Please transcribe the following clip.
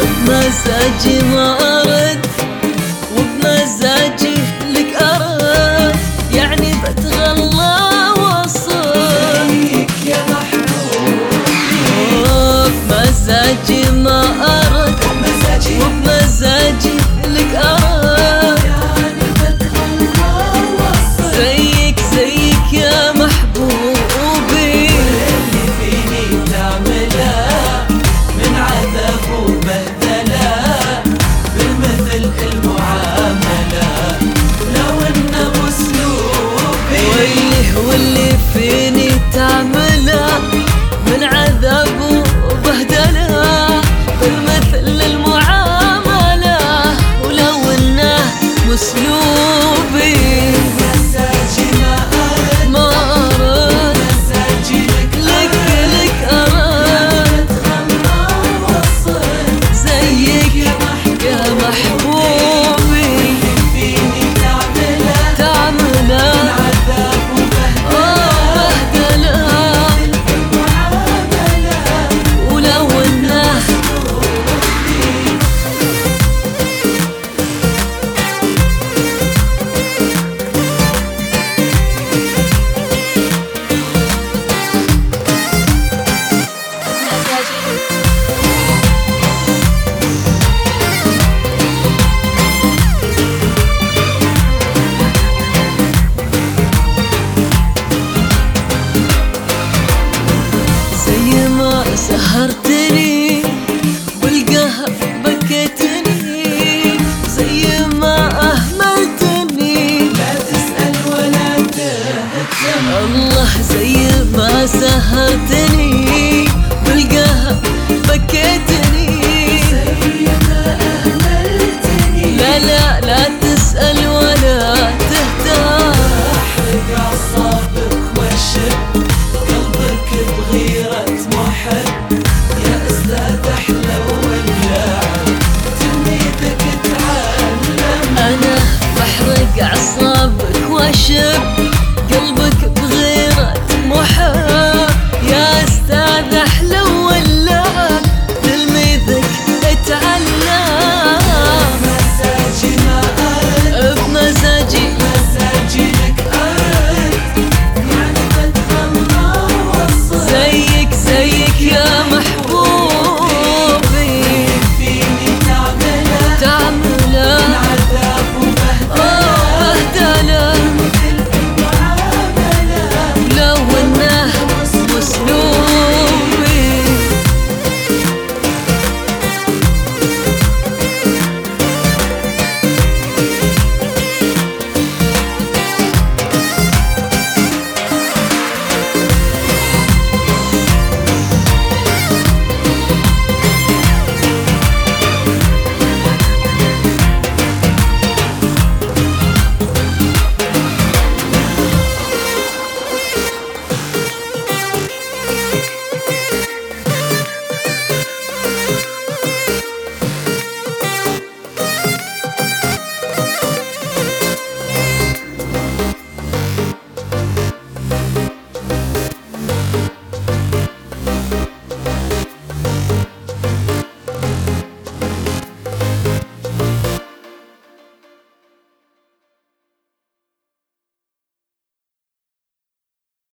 بمزاجي ما أرد وبمزاجي Yeah. سهرتني. ulaşıp